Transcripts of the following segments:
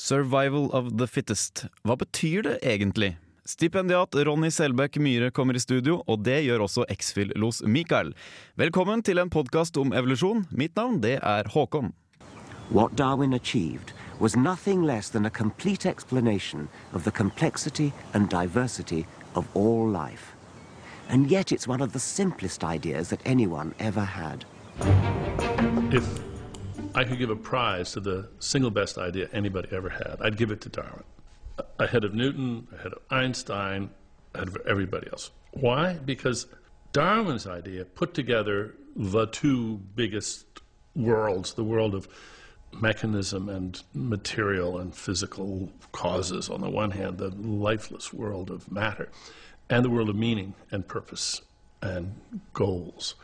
Survival of the fittest. Hva betyr det egentlig? Stipendiat Ronny Selbekk Myhre kommer i studio, og det gjør også X-Fill-los Mikael. Velkommen til en podkast om evolusjon. Mitt navn det er Håkon. What Darwin achieved was nothing less than a complete explanation of the complexity and diversity of all life. And yet it's one of the simplest ideas that anyone ever had. If I could give a prize to the single best idea anybody ever had, I'd give it to Darwin. Ahead of Newton, ahead of Einstein, ahead of everybody else. Why? Because Darwin's idea put together the two biggest worlds the world of mechanism and material and physical causes on the one hand, the lifeless world of matter, and the world of meaning and purpose and goals.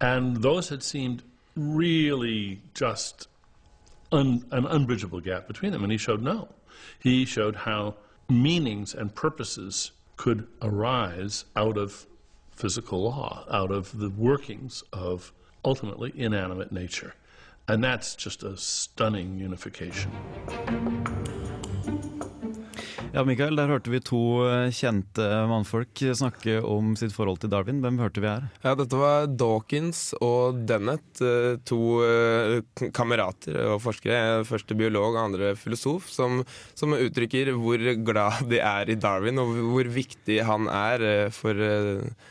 And those had seemed really just un, an unbridgeable gap between them. And he showed no. He showed how meanings and purposes could arise out of physical law, out of the workings of ultimately inanimate nature. And that's just a stunning unification. Ja, Mikael, der hørte vi to eh, kjente mannfolk snakke om sitt forhold til Darwin. Hvem hørte vi her? Ja, Dette var Dawkins og Dennett, eh, to eh, kamerater og forskere. Første biolog, andre filosof, som, som, uttrykker hvor glad de er i Darwin, og hvor viktig han er for,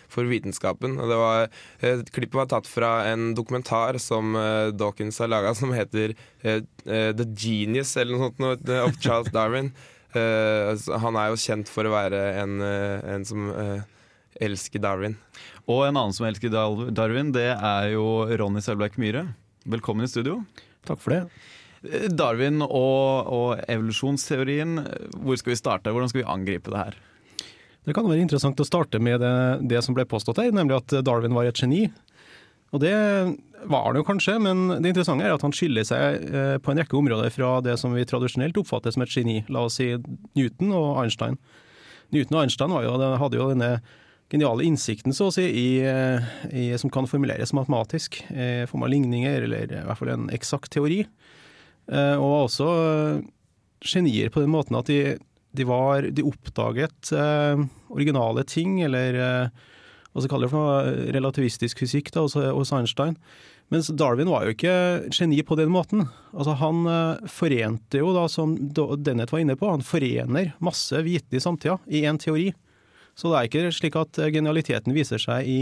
for vitenskapen. Var, klippet var tatt fra en dokumentar som Dawkins har laga, som heter The Genius, eller noe sånt, of Charles Darwin. Uh, han er jo kjent for å være en, uh, en som uh, elsker Darwin. Og en annen som elsker Darwin, det er jo Ronny Selbekk Myhre. Velkommen i studio. Takk for det. Darwin og, og, evolusjonsteorien, hvor skal vi starte? Hvordan skal vi angripe det her? Det kan være interessant å starte med det, det som ble påstått her, nemlig at Darwin var et geni. Og det var han jo kanskje, men det interessante er at han skiller seg eh, på en rekke områder fra det som vi tradisjonelt oppfatter som et geni. La oss si Newton og Einstein. Newton og Einstein jo, hadde jo denne geniale innsikten så å si, i, i, som kan formuleres matematisk, i form av ligninger, eller i hvert fall en eksakt teori. Eh, og var også genier på den måten at de, de, var, de oppdaget eh, originale ting, eller eh, hva så kaller det for noe, relativistisk fysikk da, hos Einstein. Mens Darwin var jo ikke geni på den måten. Altså Han uh, forente jo, da, som Dennett var inne på, han forener masse viten i samtida i én teori. Så det er ikke slik at eh, genialiteten viser seg i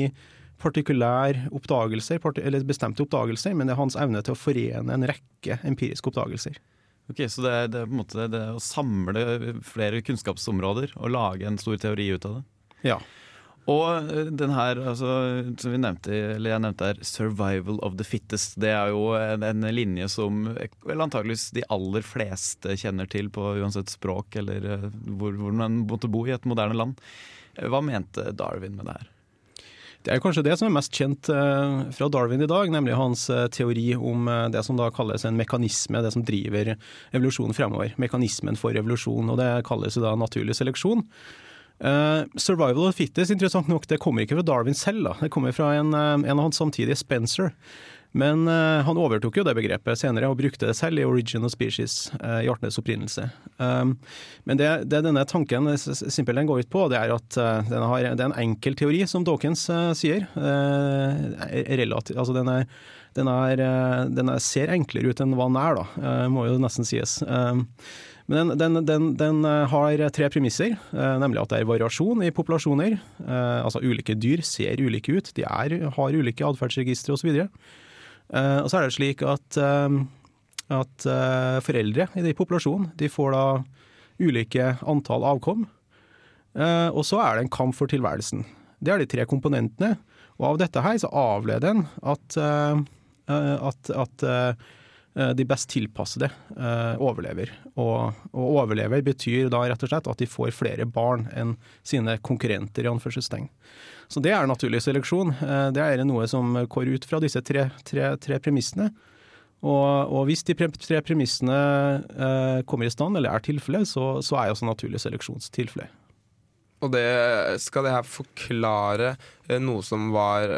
partikulær oppdagelser, eller bestemte oppdagelser, men det er hans evne til å forene en rekke empiriske oppdagelser. Ok, Så det er, det er på en måte det å samle flere kunnskapsområder og lage en stor teori ut av det? Ja. Og eh, den her, altså, som vi nevnte, eller jeg nevnte her, 'survival of the fittest'. Det er jo en, en linje som vel antakeligvis de aller fleste kjenner til på uansett språk eller eh, hvor, hvor man måtte bo i et moderne land. Hva mente Darwin med det her? Det er kanskje det som er mest kjent fra Darwin i dag, nemlig hans teori om det som da kalles en mekanisme, det som driver evolusjonen fremover. Mekanismen for evolusjon, og det kalles da naturlig seleksjon. Uh, survival of fittest, interessant nok, det kommer ikke fra Darwin selv. Da. Det kommer fra en, uh, en av hans samtidige, Spencer. Men uh, han overtok jo det begrepet senere og brukte det selv i 'Origin of Species', i artenes opprinnelse. Um, men det, det, denne tanken simpelthen går ut på, det er at den har, det er en enkel teori, som Dawkins sier. Relativ, altså den, er, den, er, den er, ser enklere ut enn hva den er, da, må jo nesten sies. Um, men den, den, den, eh, har tre premisser, eh, nemlig at det er variasjon i populasjoner. Eh, altså ulike dyr ser ulike ut, de er, har ulike atferdsregistre osv. Og, og så er det slik at, at foreldre i den populasjonen de får da ulike antall avkom. Og så er det en kamp for tilværelsen. Det er de tre komponentene. Og av dette her så avleder en at, at, at de best tilpassede eh, overlever. Og, og, overlever betyr da rett og slett at de får flere barn enn sine konkurrenter, i anførselstegn. Så det er naturlig seleksjon. Eh, det er noe som går ut fra disse tre, tre, tre premissene. Og, og, hvis de tre premissene eh, kommer i stand, eller er tilfellet, så, så er også naturlig seleksjonstilfelle. Og det, skal det her forklare eh, noe som var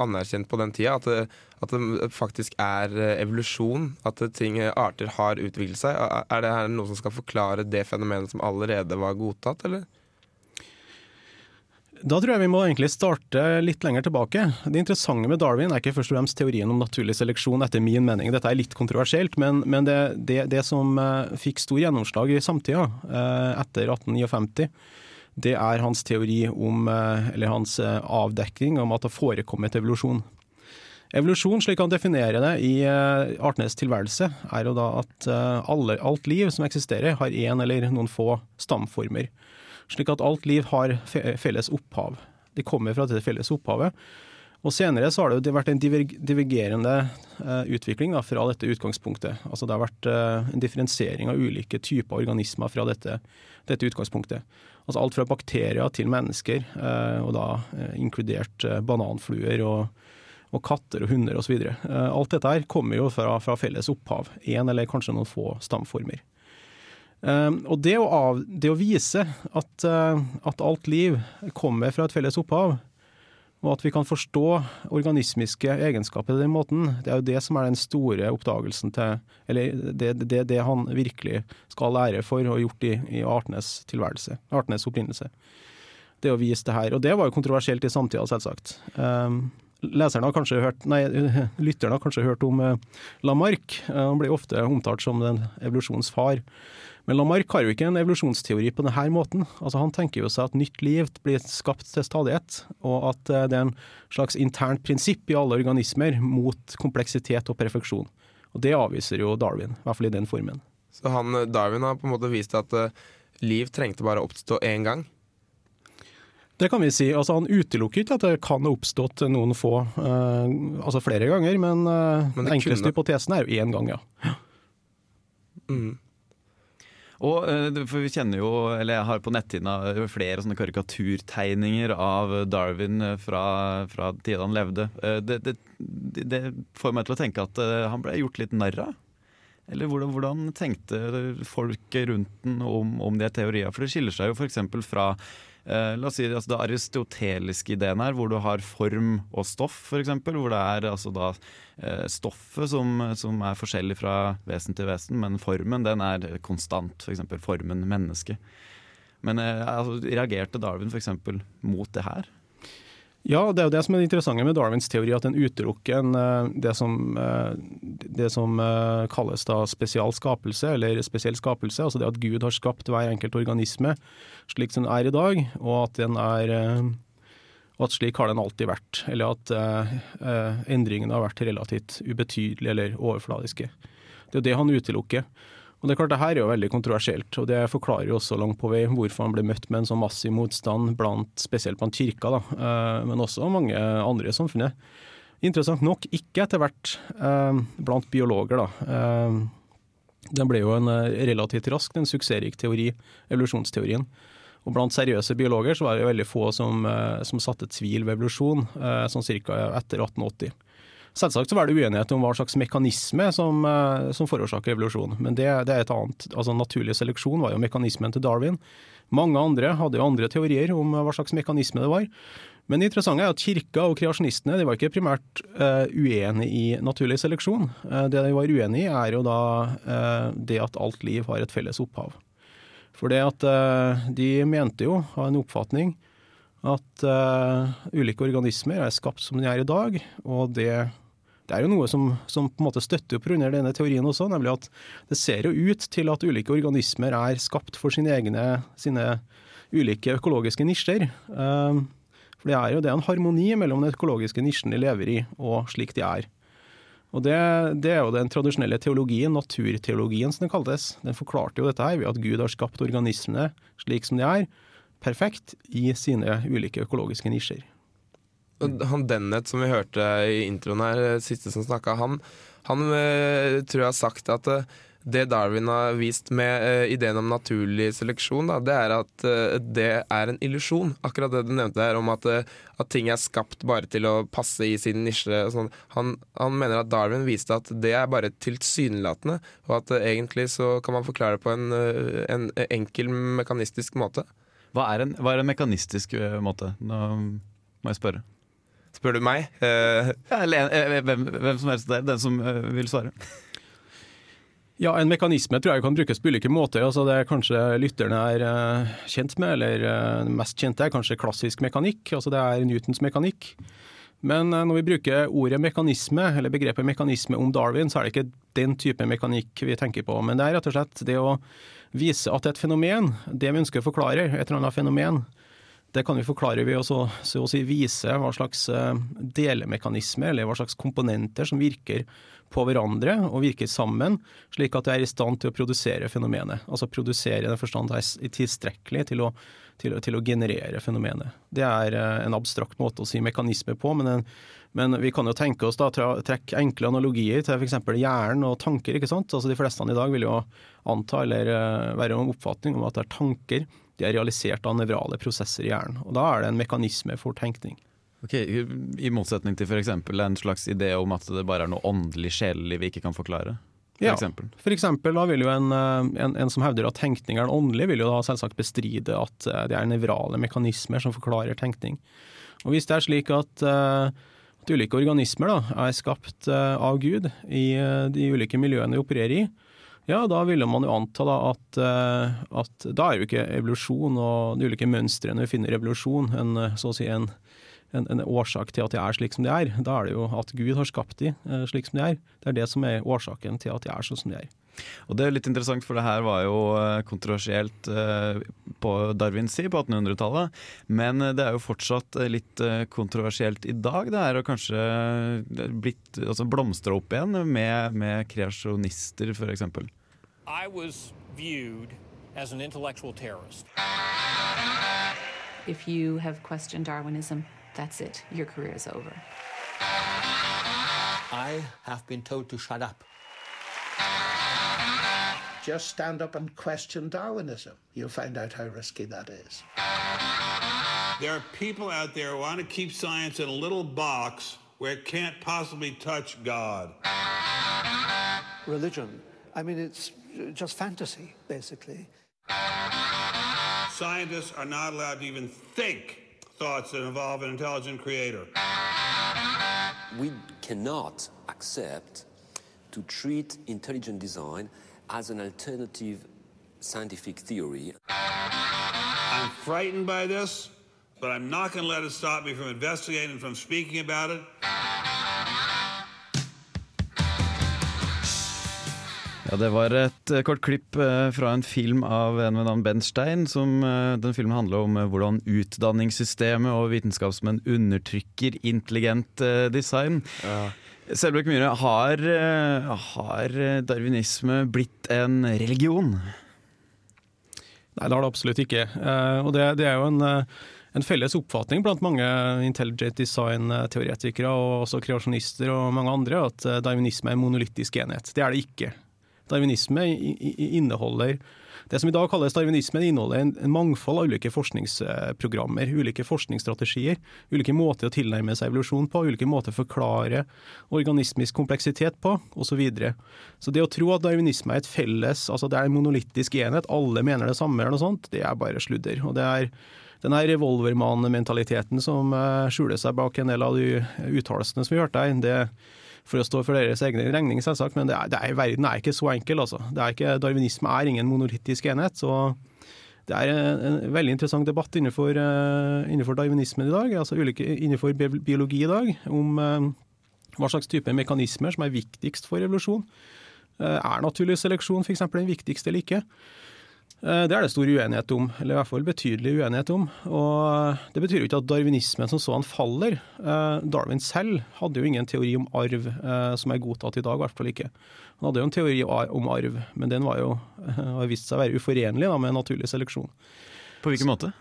anerkjent på den tida? At, at det faktisk er eh, evolusjon? At ting, arter har utviklet seg? Er det her noe som skal forklare det fenomenet som allerede var godtatt, eller? Da tror jeg vi må egentlig starte litt lenger tilbake. Det interessante med Darwin er ikke først og fremst teorien om naturlig seleksjon, etter min mening. Dette er litt kontroversielt, men, men det, det, det, som fikk stor gjennomslag i samtida, etter 1859, det er hans teori om, eller hans avdekking om at det har forekommet evolusjon. Evolusjon, slik han definerer det i artenes tilværelse, er jo da at alle, alt liv som eksisterer, har én eller noen få stamformer. Slik at alt liv har felles opphav. De kommer fra dette felles opphavet. Og Senere så har det jo vært en divergerende uh, utvikling da, fra dette utgangspunktet. Altså Det har vært en differensiering av ulike typer organismer fra dette, dette utgangspunktet. Altså Alt fra bakterier til mennesker, og da inkludert bananfluer og, og, katter og hunder osv. alt dette her kommer jo fra, fra felles opphav. Én eller kanskje noen få stamformer. Um, og det å, av, det å vise at, uh, at, alt liv kommer fra et felles opphav, og at vi kan forstå organismiske egenskaper på den måten, det er jo det som er den store oppdagelsen til Eller det, det, det han virkelig skal lære for og gjort i, i artenes tilværelse, artenes opprinnelse. Det å vise det her. Og det var jo kontroversielt i samtida, selvsagt. Um, leserne har kanskje hørt, nei, lytterne har kanskje hørt om uh, Lamarck. Uh, han blir ofte omtalt som den evolusjonens far. Men Lamarck har jo ikke en evolusjonsteori på denne måten. Altså Han tenker jo seg at nytt liv blir skapt til stadighet, og at eh, det er en slags internt prinsipp i alle organismer mot kompleksitet og perfeksjon. Og Det avviser jo Darwin, i hvert fall i den formen. Så han, eh, Darwin har på en måte vist at liv trengte bare å oppstå én gang? Det kan vi si. Altså, han utelukker ikke at det kan ha oppstått noen få, uh, altså flere ganger, men, uh, men den enkleste kunne... hypotesen er jo én gang, ja. Mm. Og eh, for vi kjenner jo, eller Jeg har på netthinna flere sånne karikaturtegninger av Darwin eh, fra, fra tida han levde. Eh, det, det, det, får meg til å tenke at han ble gjort litt narr av. Eller hvordan, hvordan, tenkte folk rundt den om, om de teoriene? For det skiller seg jo f.eks. fra eh, la oss si, altså det aristoteliske ideen her, hvor du har form og stoff, f.eks. Hvor det er altså da eh, stoffet som, som, er forskjellig fra vesen til vesen, men formen den er konstant. F.eks. formen menneske. Men eh, altså, reagerte Darwin f.eks. mot det her? Ja, det er jo det som er det interessante med Darwins teori, at den utelukker eh, det som, eh, det som eh, kalles da spesial skapelse, eller spesiell skapelse. Altså det at Gud har skapt hver enkelt organisme slik som den er i dag, og at, den er, og at slik har den alltid vært. Eller at eh, endringene har vært relativt ubetydelige eller overfladiske. Det er det han utelukker. Og det er klart, det her er jo veldig kontroversielt, og det forklarer jo også langt på vei hvorfor han ble møtt med en sånn massiv motstand, blant, spesielt blant kirka, da, eh, men også mange andre i samfunnet. Interessant nok ikke etter hvert eh, blant biologer. da. Eh, den ble jo en relativt raskt en suksessrik teori, evolusjonsteorien. Og Blant seriøse biologer så var det veldig få som, som satte tvil ved evolusjon, sånn ca. etter 1880. Selvsagt så var det uenighet om hva slags mekanisme som, eh, som forårsaker evolusjon, men det, det, er et annet. Altså Naturlig seleksjon var jo mekanismen til Darwin. Mange andre hadde jo andre teorier om hva slags mekanisme det var. Men det interessante er at kirka og kreasjonistene de var ikke primært uh, uenig i naturlig seleksjon. Uh, det de var uenig i, er jo da uh, det at alt liv har et felles opphav. For det at de mente jo, har en oppfatning, at ulike organismer er skapt som de er i dag, og det det er jo noe som, som, på en måte støtter opp under denne teorien også, nemlig at det ser jo ut til at ulike organismer er skapt for sine egne sine ulike økologiske nisjer. Ehm, for det er jo det en harmoni mellom den økologiske nisjen de lever i, og slik de er. Og det, det, er jo den tradisjonelle teologien, naturteologien som den kaltes. Den forklarte jo dette her ved at Gud har skapt organismene slik som de er, perfekt i sine ulike økologiske nisjer. Han Dennett som vi hørte i introen her, eh, siste som snakka, han, han uh, tror jeg har sagt at uh, det Darwin har vist med ideen om naturlig seleksjon, da, det er at det er en illusjon. Akkurat det du nevnte her om at, at, ting er skapt bare til å passe i sin nisje. Sånn. Han, han, mener at Darwin viste at det er bare tilsynelatende, og at egentlig så kan man forklare det på en, en enkel mekanistisk måte. Hva er en, hva er en mekanistisk måte? Nå må jeg spørre. Spør du meg. Uh, Ja, eller eh, hvem, hvem som helst der, den som eh, vil svare. Ja, En mekanisme tror jeg kan brukes på ulike måter. altså Det er kanskje lytterne er kjent med, eller mest kjente er kanskje klassisk mekanikk. altså Det er Newtons mekanikk. Men når vi bruker ordet mekanisme, eller begrepet mekanisme om Darwin, så er det ikke den type mekanikk vi tenker på. Men det er rett og slett det å vise at et fenomen, det vi ønsker å forklare, et eller annet fenomen, det kan vi forklare ved å så, å si vise hva slags delemekanismer eller hva slags komponenter som virker på hverandre og virker sammen, slik at det er i stand til å produsere fenomenet. Altså produsere i den forstand er tilstrekkelig til å, til, til å generere fenomenet. Det er eh, en abstrakt måte å si mekanisme på, men, en, men vi kan jo tenke oss da, trekke enkle analogier til f.eks. hjernen og tanker. ikke sant? Altså De fleste i dag vil jo anta eller eh, være en oppfatning om at det er tanker de er realisert av nevrale prosesser i hjernen. Og Da er det en mekanisme for tenkning. Ok, I motsetning til f.eks. en slags idé om at det bare er noe åndelig sjelelig vi ikke kan forklare? For ja, eksempel. for eksempel da vil jo en, en, en, som hevder at tenkning er åndelig, vil jo da selvsagt bestride at eh, det er nevrale mekanismer som forklarer tenkning. Og Hvis det er slik at, at ulike organismer da, er skapt av Gud i de ulike miljøene vi opererer i, ja, da ville man jo anta da at, at da er jo ikke evolusjon og de ulike mønstrene vi finner i evolusjon, en, så å si en, en, en, årsak til at de er slik som de er. Da er det jo at Gud har skapt de slik som de er. Det er det som er årsaken til at de er sånn som de er. Og Det er litt interessant, for det her var jo kontroversielt på Darwins side på 1800-tallet. Men det er jo fortsatt litt kontroversielt i dag. Det er jo kanskje blitt altså blomstra opp igjen med, med kreasjonister, f.eks. I was viewed as an intellectual terrorist. If you have questioned Darwinism, that's it. Your career is over. I have been told to shut up. Just stand up and question Darwinism. You'll find out how risky that is. There are people out there who want to keep science in a little box where it can't possibly touch God. Religion, I mean, it's just fantasy, basically. Scientists are not allowed to even think thoughts that involve an intelligent creator. We cannot accept to treat intelligent design as an alternative scientific theory. I'm frightened by this, but I'm not going to let it stop me from investigating, from speaking about it. Ja, Det var et kort klipp fra en film av en ved navn Ben Stein. Som, den filmen handler om hvordan utdanningssystemet og vitenskapsmenn undertrykker intelligent design. Ja. Selbekk Myhre, har, har, darwinisme blitt en religion? Nei, det har det absolutt ikke. Og det, det er jo en, en, felles oppfatning blant mange intelligent design-teoretikere og også kreasjonister og mange andre at darwinisme er en monolittisk enhet. Det er det ikke. Darwinisme inneholder det som i dag kalles darwinisme, inneholder en, en mangfold av ulike forskningsprogrammer, ulike forskningsstrategier, ulike måter å tilnærme seg evolusjon på, ulike måter å forklare organismisk kompleksitet på, osv. Så, videre. så det å tro at darwinisme er et felles, altså det er en monolittisk enhet, alle mener det samme, eller noe sånt, det er bare sludder. Og det er den revolvermann-mentaliteten som skjuler seg bak en del av de uttalelsene som vi hørte her, det for å stå for deres egne regning, selvsagt, men er, er, verden er ikke så enkel. Altså. Er ikke, darwinisme er ingen monolittisk enhet. så det er en, en veldig interessant debatt innenfor, uh, innenfor darwinismen i dag, altså ulike, innenfor biologi i dag, om uh, hva slags type mekanismer som er viktigst for revolusjon. Uh, er naturlig seleksjon f.eks. den viktigste eller ikke? Det er det stor uenighet om, eller i hvert fall betydelig uenighet om. Og Det betyr jo ikke at darwinismen som sådan faller. Darwin selv hadde jo ingen teori om arv som er godtatt i dag, i hvert fall ikke. Han hadde jo en teori om arv, men den var jo, har vist seg å være uforenlig da, med naturlig seleksjon. På hvilken måte?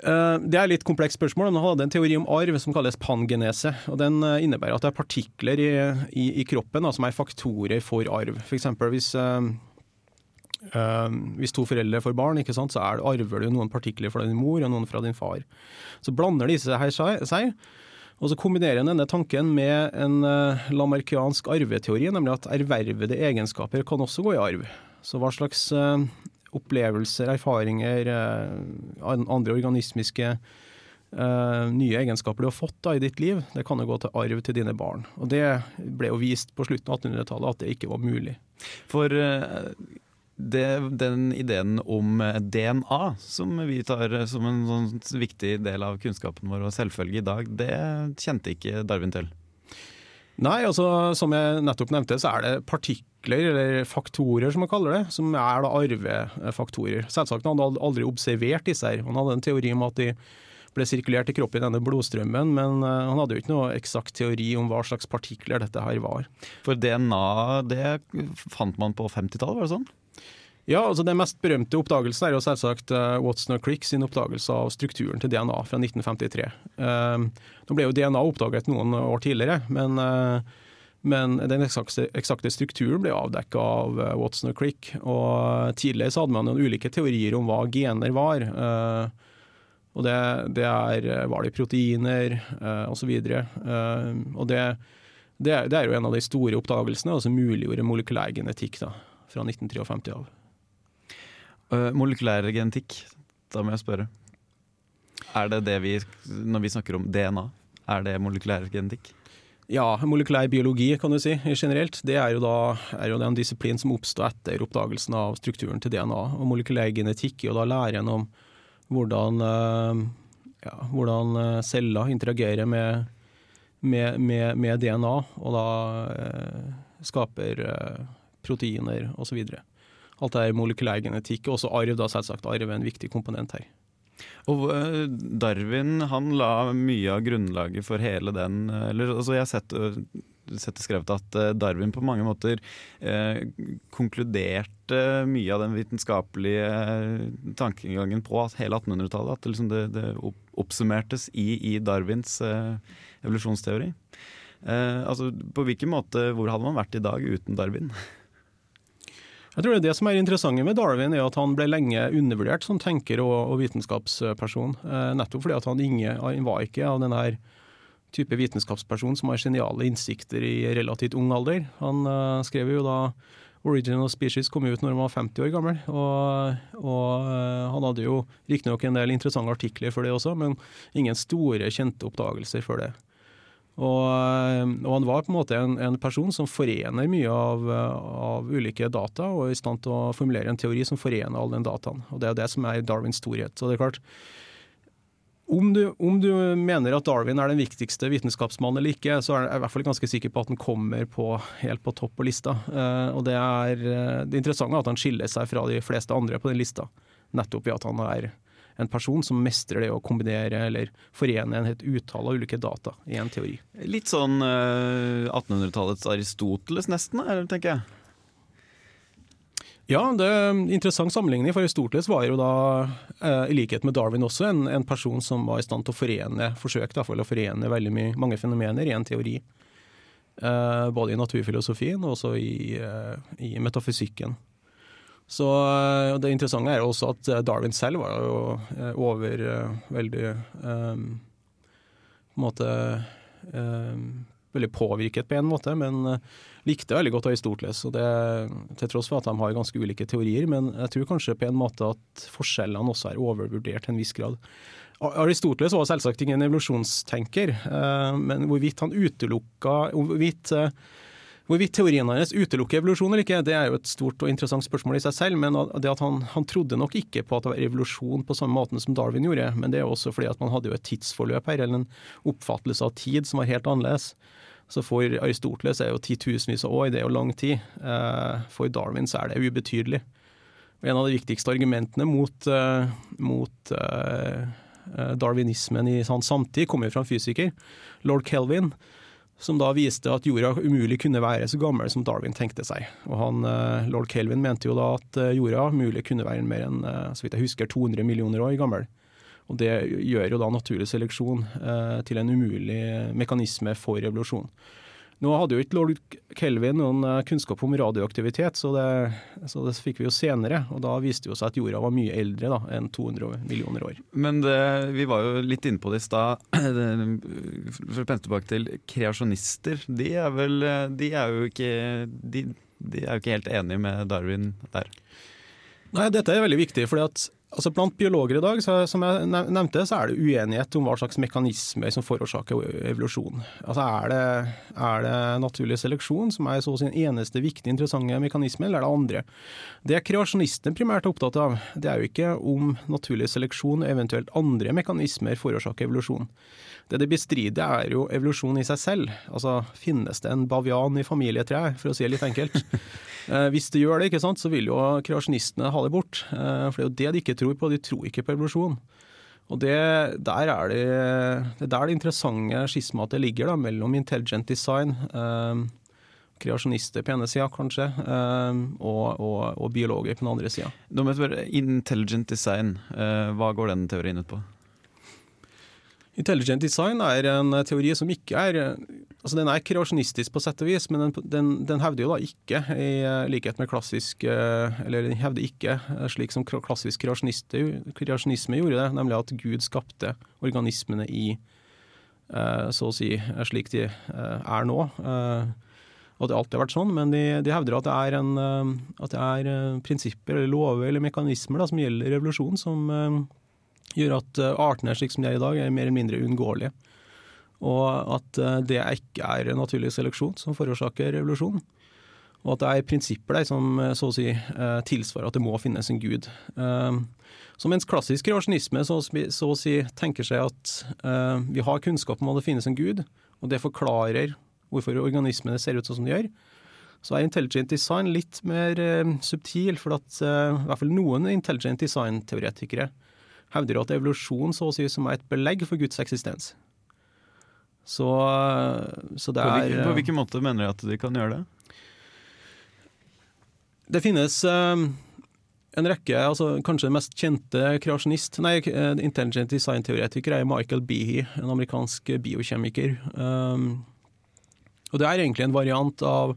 Det er et litt komplekst spørsmål. Han hadde en teori om arv som kalles pangenese. og Den innebærer at det er partikler i, i, i kroppen da, som er faktorer for arv. For eksempel hvis hvis to foreldre får barn, sant, så er, arver du noen partikler fra din mor og noen fra din far. Så blander disse her seg, og så kombinerer en denne tanken med en uh, lamarkiansk arveteori, nemlig at ervervede egenskaper kan også gå i arv. Så hva slags uh, opplevelser, erfaringer, andre organismiske eh, nye egenskaper du har fått da, i ditt liv, det kan jo gå til arv til dine barn. Og det ble jo vist på slutten av 1800-tallet at det ikke var mulig. For eh, det, den ideen om DNA, som vi tar som en sånn viktig del av kunnskapen vår og selvfølge i dag, det kjente ikke Darwin til. Nei, altså som jeg nettopp nevnte, så er det partikler, eller faktorer som man kaller det, som er da arvefaktorer. Selvsagt han hadde aldri observert disse her. Han hadde en teori om at de ble sirkulert i kroppen i denne blodstrømmen, men eh, han hadde jo ikke noe eksakt teori om hva slags partikler dette her var. For DNA det fant man på 50-tallet, var det sånn? Ja, altså Den mest berømte oppdagelsen er jo selvsagt uh, Watson og Crick sin oppdagelse av strukturen til DNA fra 1953. Uh, nå ble jo DNA oppdaget noen år tidligere, men, uh, men den eksakte, eksakte, strukturen ble avdekket av uh, Watson og Crick. Og tidligere så hadde man noen ulike teorier om hva gener var. og det, det, er Var det proteiner osv. Og, og det, det, er, det, er, jo en av de store oppdagelsene, og som muliggjorde molekylærgenetikk da, fra 1953 av. Uh, molekylær genetikk, da må jeg spørre. Er det det vi, når vi snakker om DNA, er det molekylær genetikk? Ja, molekylær biologi kan du si generelt. Det er jo da er jo en disiplin som oppsto etter oppdagelsen av strukturen til DNA. Og molekylær genetikk er jo da læren om hvordan, uh, ja, hvordan eh, celler interagerer med, med, med, med, DNA, og da eh, skaper proteiner osv. Alt det er molekylærgenetikk, og også arv, da selvsagt. Arv er en viktig komponent her. Og eh, Darwin han la mye av grunnlaget for hele den eller, altså Jeg har sett, sett det skrevet at eh, Darwin på mange måter eh, konkluderte mye av den vitenskapelige tankegangen på hele 1800-tallet. At liksom det, det, oppsummertes i, i Darwins eh, evolusjonsteori. Eh, altså, på hvilken måte, Hvor hadde man vært i dag uten Darwin? Jeg tror det, er det som er interessant med Darwin, er at han ble lenge undervurdert som tenker og, og vitenskapsperson. Eh, nettopp fordi han, inge, han var ikke av denne type vitenskapsperson som har geniale innsikter i relativt ung alder. Han eh, skrev jo da Original Species kom ut når han var 50 år gammel. Og, og eh, han hadde jo riktignok en del interessante artikler for det også, men ingen store, kjente oppdagelser for det. Og, eh, og, han var på en måte en, en person som forener mye av, av, ulike data, og er i stand til å formulere en teori som forener all den dataen. Og Det er det som er Darwins storhet. Så det er klart, om du, om du, mener at Darwin er den viktigste vitenskapsmannen eller ikke, så er jeg i hvert fall ganske sikker på at han kommer på, helt på topp på lista. Uh, og det er eh, det interessante er at han skiller seg fra de fleste andre på den lista, nettopp i at han er en person som mestrer det å kombinere eller forene en helt utall av ulike data i en teori. Litt sånn uh, eh, 1800-tallets Aristoteles nesten, tenker jeg. Ja, det er en interessant sammenligning, for Aristoteles var jo da, uh, i likhet med Darwin også, en, en, person som var i stand til å forene, forsøkte å forene veldig mye, mange fenomener i en teori. Uh, både i naturfilosofien og også i, i metafysikken. Så eh, Det interessante er også at eh, Darwin selv var jo eh, over veldig um, på en måte um, Veldig påvirket på en måte, men likte veldig godt Aristoteles. Og det, til tross for at de har ganske ulike teorier, men jeg tror kanskje på en måte at forskjellene også er overvurdert til en viss grad. Aristoteles var selvsagt ingen evolusjonstenker, men hvorvidt han utelukka hvorvidt Hvorvidt teorien hans utelukker evolusjon eller ikke, det er jo et stort og interessant spørsmål i seg selv. Men det at han, han trodde nok ikke på at det var evolusjon på samme måte som Darwin gjorde. Men det er også fordi at man hadde jo et tidsforløp her, eller en oppfattelse av tid som var helt annerledes. Så for Aristoteles er jo titusenvis av år, det er jo lang tid. Eh, for Darwin så er det ubetydelig. En av de viktigste argumentene mot, uh, mot uh, darwinismen i hans samtid kommer jo fra en fysiker, lord Kelvin som da viste at jorda umulig kunne være så gammel som Darwin tenkte seg. Og han, eh, Lord Kelvin mente jo da at eh, jorda mulig kunne være mer enn eh, så vidt jeg husker, 200 millioner år gammel. Og Det gjør jo da naturlig seleksjon eh, til en umulig mekanisme for revolusjon. Nå hadde jo ikke lord Kelvin noen eh, kunnskap om radioaktivitet, så det, så det, fikk vi jo senere. Og da viste det seg at jorda var mye eldre da, enn 200 millioner år. Men det, vi var jo litt inne på det i stad. For å pense tilbake til kreasjonister. De er vel De er jo ikke, de, de er jo ikke helt enige med Darwin der. Nei, dette er veldig viktig. fordi at Altså Blant biologer i dag så, som jeg nevnte, så er det uenighet om hva slags mekanismer som forårsaker evolusjon. Altså Er det, er det naturlig seleksjon som er så sin eneste viktige interessante mekanisme, eller er det andre? Det kreasjonistene primært er opptatt av, det er jo ikke om naturlig seleksjon og eventuelt andre mekanismer forårsaker evolusjon. Det de bestrider, er jo evolusjon i seg selv. Altså, Finnes det en bavian i familietreet, for å si det litt enkelt? eh, hvis det gjør det, ikke sant, så vil jo kreasjonistene ha det bort. Eh, for det er jo det de ikke tror på. De tror ikke på evolusjon. Og det, der er det, det er der det interessante skismatet ligger, da, mellom intelligent design, eh, kreasjonister på ene sida kanskje, eh, og, og, og, biologer på den andre sida. Intelligent design, eh, hva går den teorien ut på? Intelligent design er en teori som ikke er altså Den er kreasjonistisk på sett og vis, men den, den, den, hevder jo da ikke, i likhet med klassisk Eller den hevder ikke, slik som klassisk kreasjonisme gjorde det, nemlig at Gud skapte organismene i så å si slik de er nå. Og det har alltid vært sånn, men de, de hevder at det er, en, at det er prinsipper eller lover eller mekanismer da, som gjelder revolusjon, som gjør at eh, artene slik som de er i dag, er mer eller mindre uunngåelige. Og at eh, det ikke er naturlig seleksjon som forårsaker revolusjon. Og at det er prinsipper der som eh, så å si tilsvarer at det må finnes en gud. Så mens klassisk kreasjonisme så, så, å si tenker seg at vi har kunnskap om at det finnes en gud, og det forklarer hvorfor organismene ser ut sånn som de gjør, så er intelligent design litt mer subtil, for at i hvert fall noen intelligent design-teoretikere hevder at evolusjon så å si som er et belegg for Guds eksistens. Så, så det er På på hvilken måte mener de at de kan gjøre det? Det finnes um, en rekke, altså kanskje den mest kjente kreasjonist, nei, eh, intelligent design-teoretiker er Michael Behe, en amerikansk biokjemiker. Um, og det er egentlig en variant av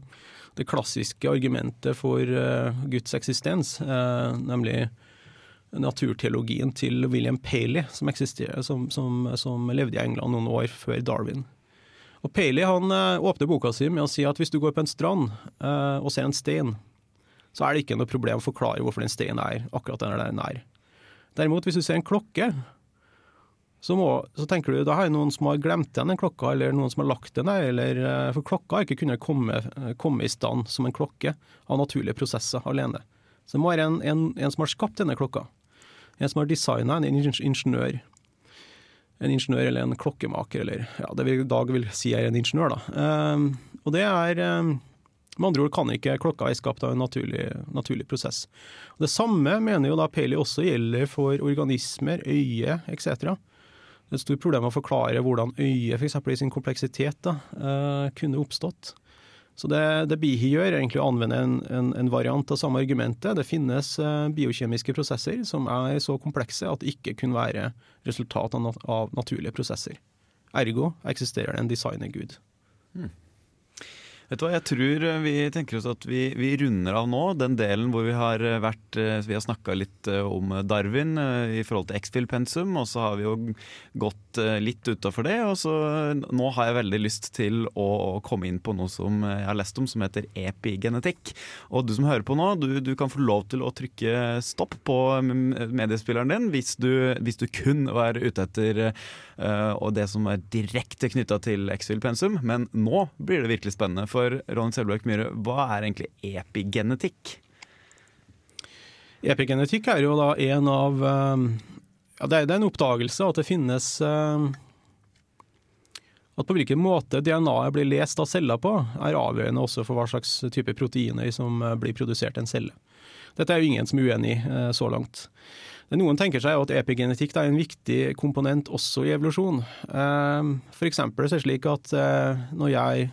det klassiske argumentet for uh, Guds eksistens, uh, nemlig naturteologien til William Paley, som, som, som, som, levde i England noen år før Darwin. Og Paley han eh, åpner boka si med å si at hvis du går på en strand eh, og ser en stein, så er det ikke noe problem å forklare hvorfor den steinen er akkurat der den er. Derimot, hvis du ser en klokke, så, må, så tenker du da er det noen som har glemt igjen den klokka, eller noen som har lagt den der. Eller, uh, for klokka har ikke kunnet komme, komme, i stand som en klokke av naturlige prosesser alene. Så det må være en, en, en som har skapt denne klokka. En som har designa en ingeniør. En ingeniør eller en klokkemaker, eller ja, det vi i dag vil si er en ingeniør. da. Um, og det er um, Med andre ord kan ikke klokka være skapt av en naturlig, naturlig prosess. Det samme mener jo da Paley også gjelder for organismer, øye etc. Det er et stort problem å forklare hvordan øyet f.eks. i sin kompleksitet da, uh, kunne oppstått. Så det, det Bihi gjør, er egentlig å anvende en, en, en, variant av samme argumentet. Det finnes uh, biokjemiske prosesser som er så komplekse at det ikke kunne være resultat av, nat av naturlige prosesser. Ergo eksisterer det en designergud. Hmm. Vet du hva, Jeg tror eh, vi tenker oss at vi, vi runder av nå, den delen hvor vi har eh, vært eh, Vi har snakka litt om Darwin i forhold til X-Fill-pensum, og så har vi jo gått litt utafor det. Og så nå har jeg veldig lyst til å komme inn på noe som jeg har lest om, som heter epigenetikk. Og du som hører på nå, du, du kan få lov til å trykke stopp på mediespilleren din hvis du, hvis du kun er ute etter uh, det som er direkte knytta til X-Fill-pensum, men nå blir det virkelig spennende. For Ronny Selbakk Myhre, hva er egentlig epigenetikk? Epigenetikk er jo da en av eh, ja, Det er en oppdagelse at det finnes eh, At på hvilken måte DNA-et blir lest av celler på, er avgjørende også for hva slags type proteiner som eh, blir produsert i en celle. Dette er jo ingen som er uenig i så langt. Noen tenker seg at epigenetikk er en viktig komponent også i evolusjon. For eksempel er det slik at når jeg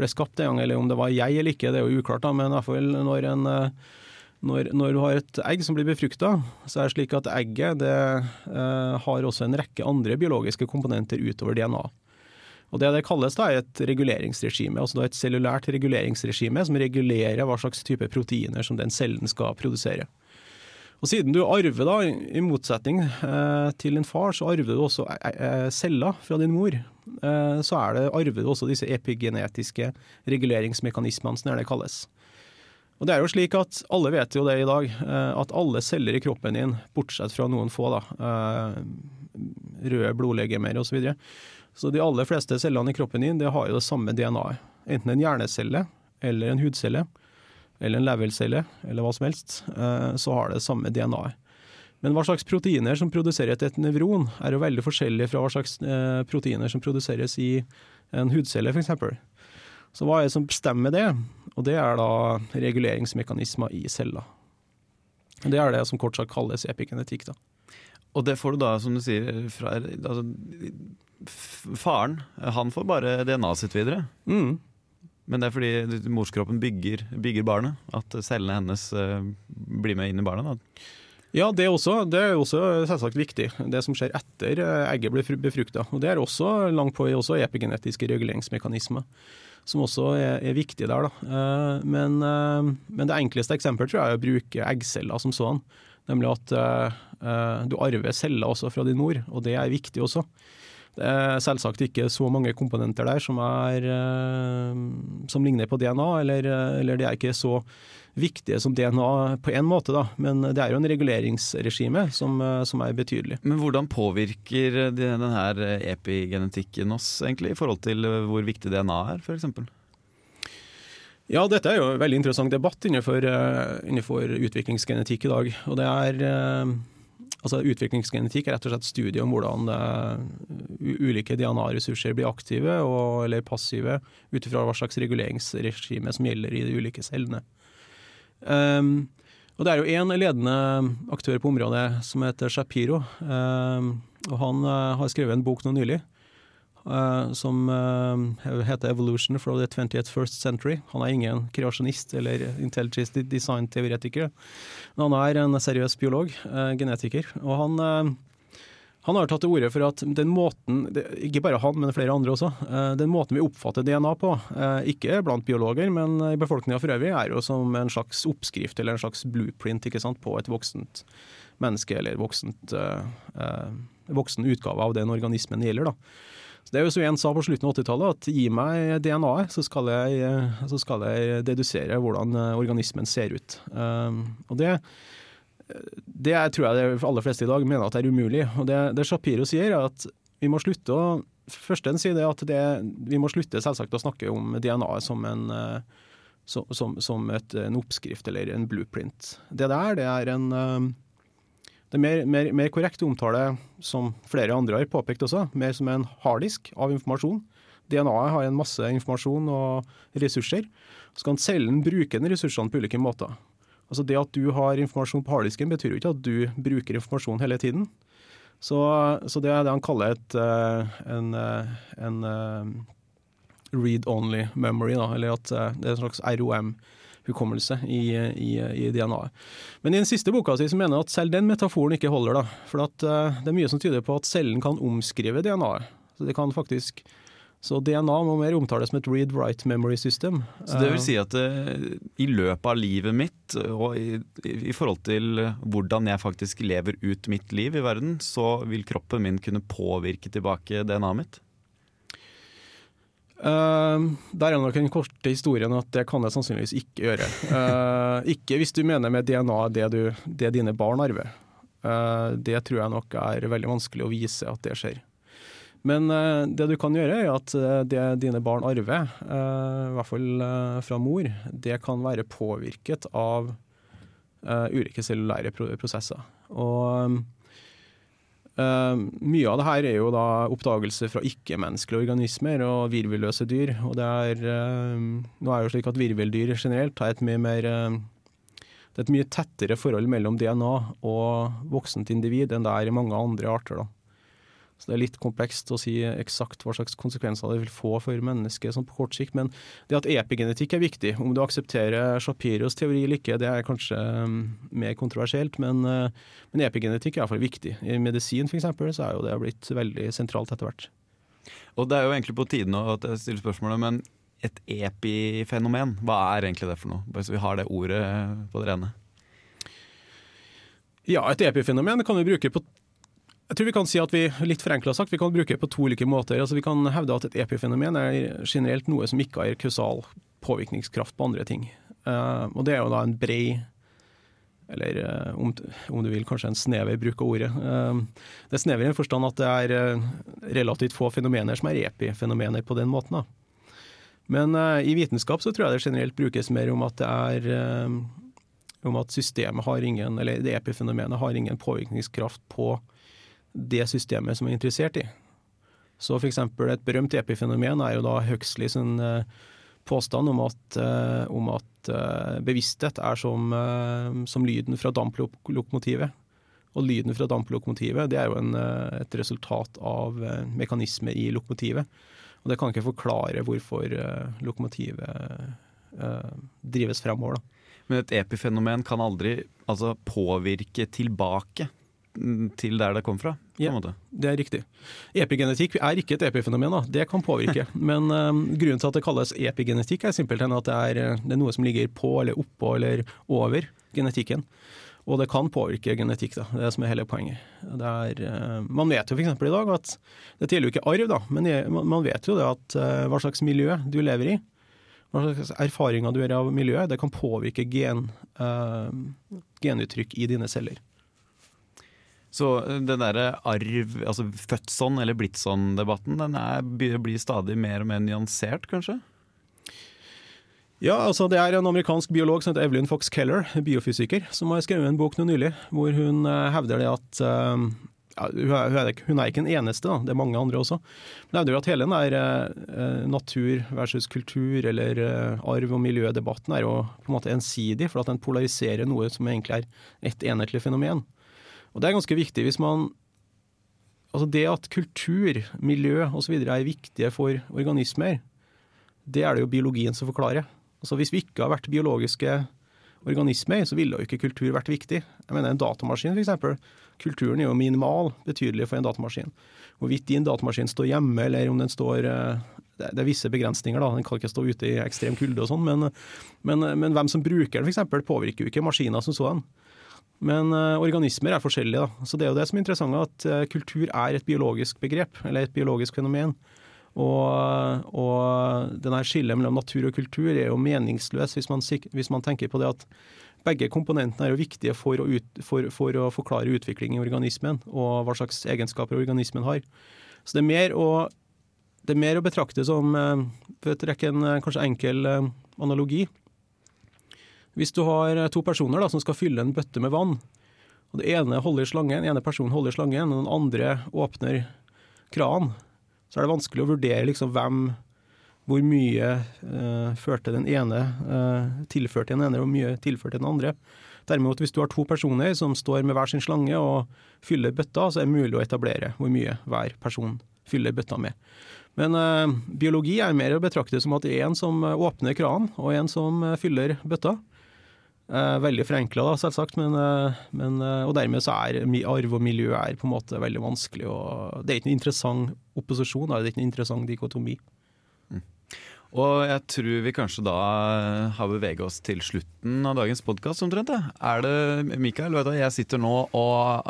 ble skapt en gang, eller om det var jeg eller ikke, det er jo uklart, da, men i hvert fall når, en, eh, når, når, du har et egg som blir befrukta, så er det slik at egget det, eh, har også en rekke andre biologiske komponenter utover DNA. Og Det det kalles da er et reguleringsregime, altså et cellulært reguleringsregime som regulerer hva slags type proteiner som den cellen skal produsere. Og Siden du arver, da, i motsetning eh, til din far, så arver du også eh, eh, celler fra din mor. Så så det, arver du også disse epigenetiske reguleringsmekanismene, som det kalles. Og det er jo slik at Alle vet jo det i dag, at alle celler i kroppen din, bortsett fra noen få, da, røde blodlegemer osv. Så, videre. så de aller fleste cellene i kroppen din det har jo det samme DNA-et. Enten en hjernecelle eller en hudcelle eller en levercelle eller hva som helst, eh, så har det samme DNA-et. Men hva slags proteiner som produserer et, et nevron, er jo veldig forskjellig fra hva slags eh, proteiner som produseres i en hudcelle, f.eks. Så hva er det som bestemmer det? Og det er da reguleringsmekanismer i celler. Det er det som kort sagt kalles epigenetikk. da. Og det får du da, som du sier, fra altså, Faren, han får bare DNA-et sitt videre. Mm. Men det er fordi morskroppen bygger, bygger barnet, at cellene hennes uh, blir med inn i barnet. da. Ja, det også, det er også selvsagt viktig. Det som skjer etter eh, egget blir befrukta. Det er også langt på også epigenetiske reguleringsmekanismer, som også er, er viktig der. Uh, men, uh, men, det enkleste eksempelet tror jeg er å bruke eggceller som sånn. Nemlig at du arver celler også fra din mor, og det er viktig også. Det er selvsagt ikke så mange komponenter der som, er, eh, som ligner på DNA, eller, eller de er ikke så viktige som DNA på en måte, da. Men det er jo en reguleringsregime som, som er betydelig. Men hvordan påvirker denne epigenetikken oss egentlig, i forhold til hvor viktig DNA er, f.eks.? Ja, dette er jo en veldig interessant debatt innenfor, innenfor utviklingsgenetikk i dag. Og det er Altså Utviklingsgenetikk er rett og slett studie om hvordan uh, ulike DNA-ressurser blir aktive og, eller passive ut ifra hva slags reguleringsregime som gjelder i de ulike cellene. Um, og Det er jo én ledende aktør på området som heter Shapiro. Um, og Han uh, har skrevet en bok nå nylig Uh, som uh, heter 'Evolution from the 20th First Century'. Han er ingen kreasjonist eller intelligent design-teoretiker, men han er en seriøs biolog, uh, genetiker. Og han, han har tatt til orde for at den måten, ikke bare han, men flere andre også, den måten vi oppfatter DNA på, ikke blant biologer, men i befolkninga for øvrig, er jo som en slags oppskrift eller en slags blueprint sant, på et voksent menneske, eller voksent, voksen utgave av den organismen det gjelder. da. Så Det er jo som en sa på slutten av 80-tallet, at gi meg DNA-et, så, så, skal jeg dedusere hvordan eh, organismen ser ut. Um, og det, det tror jeg de aller fleste i dag mener at er umulig. Og det, det Shapiro sier, er at vi må slutte å Førsten sier det at det, vi må slutte selvsagt å snakke om DNA-et som, en, eh, som, som et, en oppskrift eller en blueprint. Det der det er en det er mer, mer, mer korrekt å omtale, som flere andre har påpekt også, mer som en harddisk av informasjon. DNA-et har en masse informasjon og ressurser. Så kan cellen bruke den ressursene på ulike måter. Altså Det at du har informasjon på harddisken, betyr jo ikke at du bruker informasjon hele tiden. Så, så det er det han kaller et, eh, en, eh, en eh, read only memory, da, eller at det er en slags ROM hukommelse i, i, i DNA-et. Men i den siste boka si mener jeg at selv den metaforen ikke holder. da, For at, uh, det er mye som tyder på at cellen kan omskrive DNA-et. Så det kan faktisk så DNA må mer omtales som et read-write memory system. Så det vil si at uh, i løpet av livet mitt, og i, i, forhold til hvordan jeg faktisk lever ut mitt liv i verden, så vil kroppen min kunne påvirke tilbake DNA-et mitt? Uh, der er nok den korte historien at det kan jeg sannsynligvis ikke gjøre. Uh, ikke hvis du mener med DNA det, du, det dine barn arver. Uh, det tror jeg nok er veldig vanskelig å vise at det skjer. Men det du kan gjøre, er at det dine barn arver, i hvert fall fra mor, det kan være påvirket av ulike cellulære prosesser. Og mye av det her er jo da oppdagelse fra ikke-menneskelige organismer og virvelløse dyr. Og det er, uh, nå er det jo slik at virveldyr generelt har et mye mer uh, Det er et mye tettere forhold mellom DNA og voksent individ enn det er i mange andre arter. da. Så Det er litt komplekst å si eksakt hva slags konsekvenser det vil få for mennesket sånn på kort sikt. Men det at epigenetikk er viktig, om du aksepterer Shapiros teori eller ikke, det er kanskje um, mer kontroversielt. Men, uh, men epigenetikk er iallfall viktig. I medisin f.eks. så er jo det blitt veldig sentralt etter hvert. Og Det er jo egentlig på tide nå at jeg stiller spørsmålet, men et epifenomen, hva er egentlig det for noe? Bare så vi har det ordet på det rene. Ja, et epifenomen kan vi bruke på jeg tror vi kan si at vi litt forenkla sagt, vi kan bruke det på to ulike måter. Altså Vi kan hevde at et epifenomen er generelt noe som ikke har kausal påvirkningskraft på andre ting. Uh, og det er jo da en brei eller uh, om, om, du vil kanskje en snever bruk av ordet. Uh, det er snever i den forstand at det er relativt få fenomener som er epifenomener på den måten. Da. Men i vitenskap så tror jeg det generelt brukes mer om at det er om at systemet har ingen, eller det epifenomenet har ingen påvirkningskraft på det systemet som er interessert i. Så f.eks. et berømt epifenomen er jo da Huxley sin påstand om at, om at uh, bevissthet er som, som lyden fra damplokomotivet. Og lyden fra damplokomotivet det er jo en, et resultat av mekanismer i lokomotivet. Og det kan ikke forklare hvorfor lokomotivet drives fremover. Da. Men et epifenomen kan aldri altså, påvirke tilbake til der det kom fra? Ja, det er riktig. Epigenetikk er ikke et epifenomen, da. det kan påvirke. Men um, grunnen til at det kalles epigenetikk, er simpelthen at det er, eh, det er, noe som ligger på eller oppå eller over genetikken. Og det kan påvirke genetikk, da. det er det som er hele poenget. Er, uh, man vet jo f.eks. i dag at Dette gjelder jo ikke arv, da, men man vet jo det at uh, hva slags miljø du lever i, hva slags erfaringer du gjør av miljøet, det kan påvirke gen, uh, genuttrykk i dine celler. Så eh, den derre arv, altså født sånn eller blitt sånn-debatten, den er, blir stadig mer og mer nyansert, kanskje? Ja, altså det er en amerikansk biolog som heter Evelyn Fox Keller, biofysiker, som har skrevet en bok nå nylig hvor hun uh, hevder det at uh, ja, hun, er, hun, ikke den eneste, da. det er mange andre også. Men hevder at hele den der natur versus kultur eller arv- og miljødebatten er jo på en måte ensidig, for at den polariserer noe som egentlig er et enhetlig fenomen. Og det er ganske viktig hvis man Altså det at kultur, miljø osv. er viktige for organismer, det er det jo biologien som forklarer. Altså Hvis vi ikke har vært biologiske organismer, så ville jo ikke kultur vært viktig. Jeg mener En datamaskin, f.eks. Kulturen er jo minimal, betydelig for en datamaskin. Hvorvidt din datamaskin står hjemme, eller om den står eh, Det er visse begrensninger, da. Den kan ikke stå ute i ekstrem kulde og sånn, men, men, men, hvem som bruker den, f.eks., påvirker jo ikke maskiner som sådan. Men uh, organismer er forskjellige. Da. Så Det er jo det som er interessant, at uh, kultur er et biologisk begrep, eller et biologisk fenomen. Og, og denne skillet mellom natur og kultur er jo meningsløs hvis man, hvis man tenker på det at begge komponentene er jo viktige for å, ut, for, for å, forklare utvikling i organismen, og hva slags egenskaper organismen har. Så det er mer å, er mer å betrakte som, eh, for å trekke en kanskje enkel analogi, hvis du har eh, to personer da, som skal fylle en bøtte med vann, og det ene holder slangen, den ene personen holder slangen, og den andre åpner kranen, så er det vanskelig å vurdere liksom hvem hvor mye uh, førte den ene uh, tilførte den ene, og hvor mye tilførte den andre. Derimot, hvis du har to personer som står med hver sin slange og fyller bøtta, så er det mulig å etablere hvor mye hver person fyller bøtta med. Men uh, biologi er mer å betrakte som at det er en som åpner kranen, og en som fyller bøtta. Eh, veldig forenkla, selvsagt, men, eh, men, eh, og dermed så er arv og miljø er på en måte veldig vanskelig. Og det er ikke en interessant opposisjon, det er ikke en interessant dikotomi. Mm. Og jeg tror vi kanskje da har beveget oss til slutten av dagens podkast, omtrent. Er det Mikael, du, jeg sitter nå og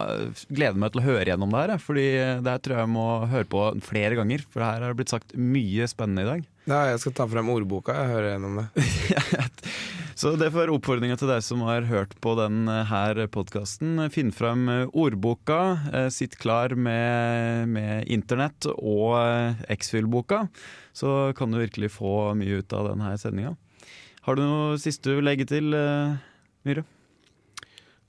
gleder meg til å høre gjennom det her. Fordi det her tror jeg jeg må høre på flere ganger, for her har det blitt sagt mye spennende i dag. Ja, jeg skal ta frem ordboka. Jeg hører gjennom det. Så det får oppfordringa til deg som har hørt på denne podkasten. Finn frem ordboka. Eh, sitt klar med, med internett og eh, X-Fill-boka, så kan du virkelig få mye ut av denne sendinga. Har du noe siste du vil legge til, eh, Myhre?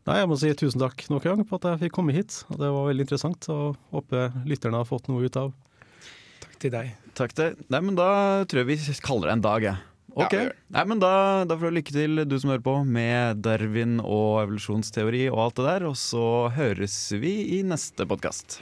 Nei, Jeg må si tusen takk nok en gang på at jeg fikk komme hit. Det var veldig interessant. og Håper lytterne har fått noe ut av. Til deg. Takk til Nei, men Da tror jeg vi kaller det en dag, jeg. Ok, ja, Nei, men da, da får du lykke til, du som hører på, med Darwin og evolusjonsteori og alt det der. Og så høres vi i neste podkast.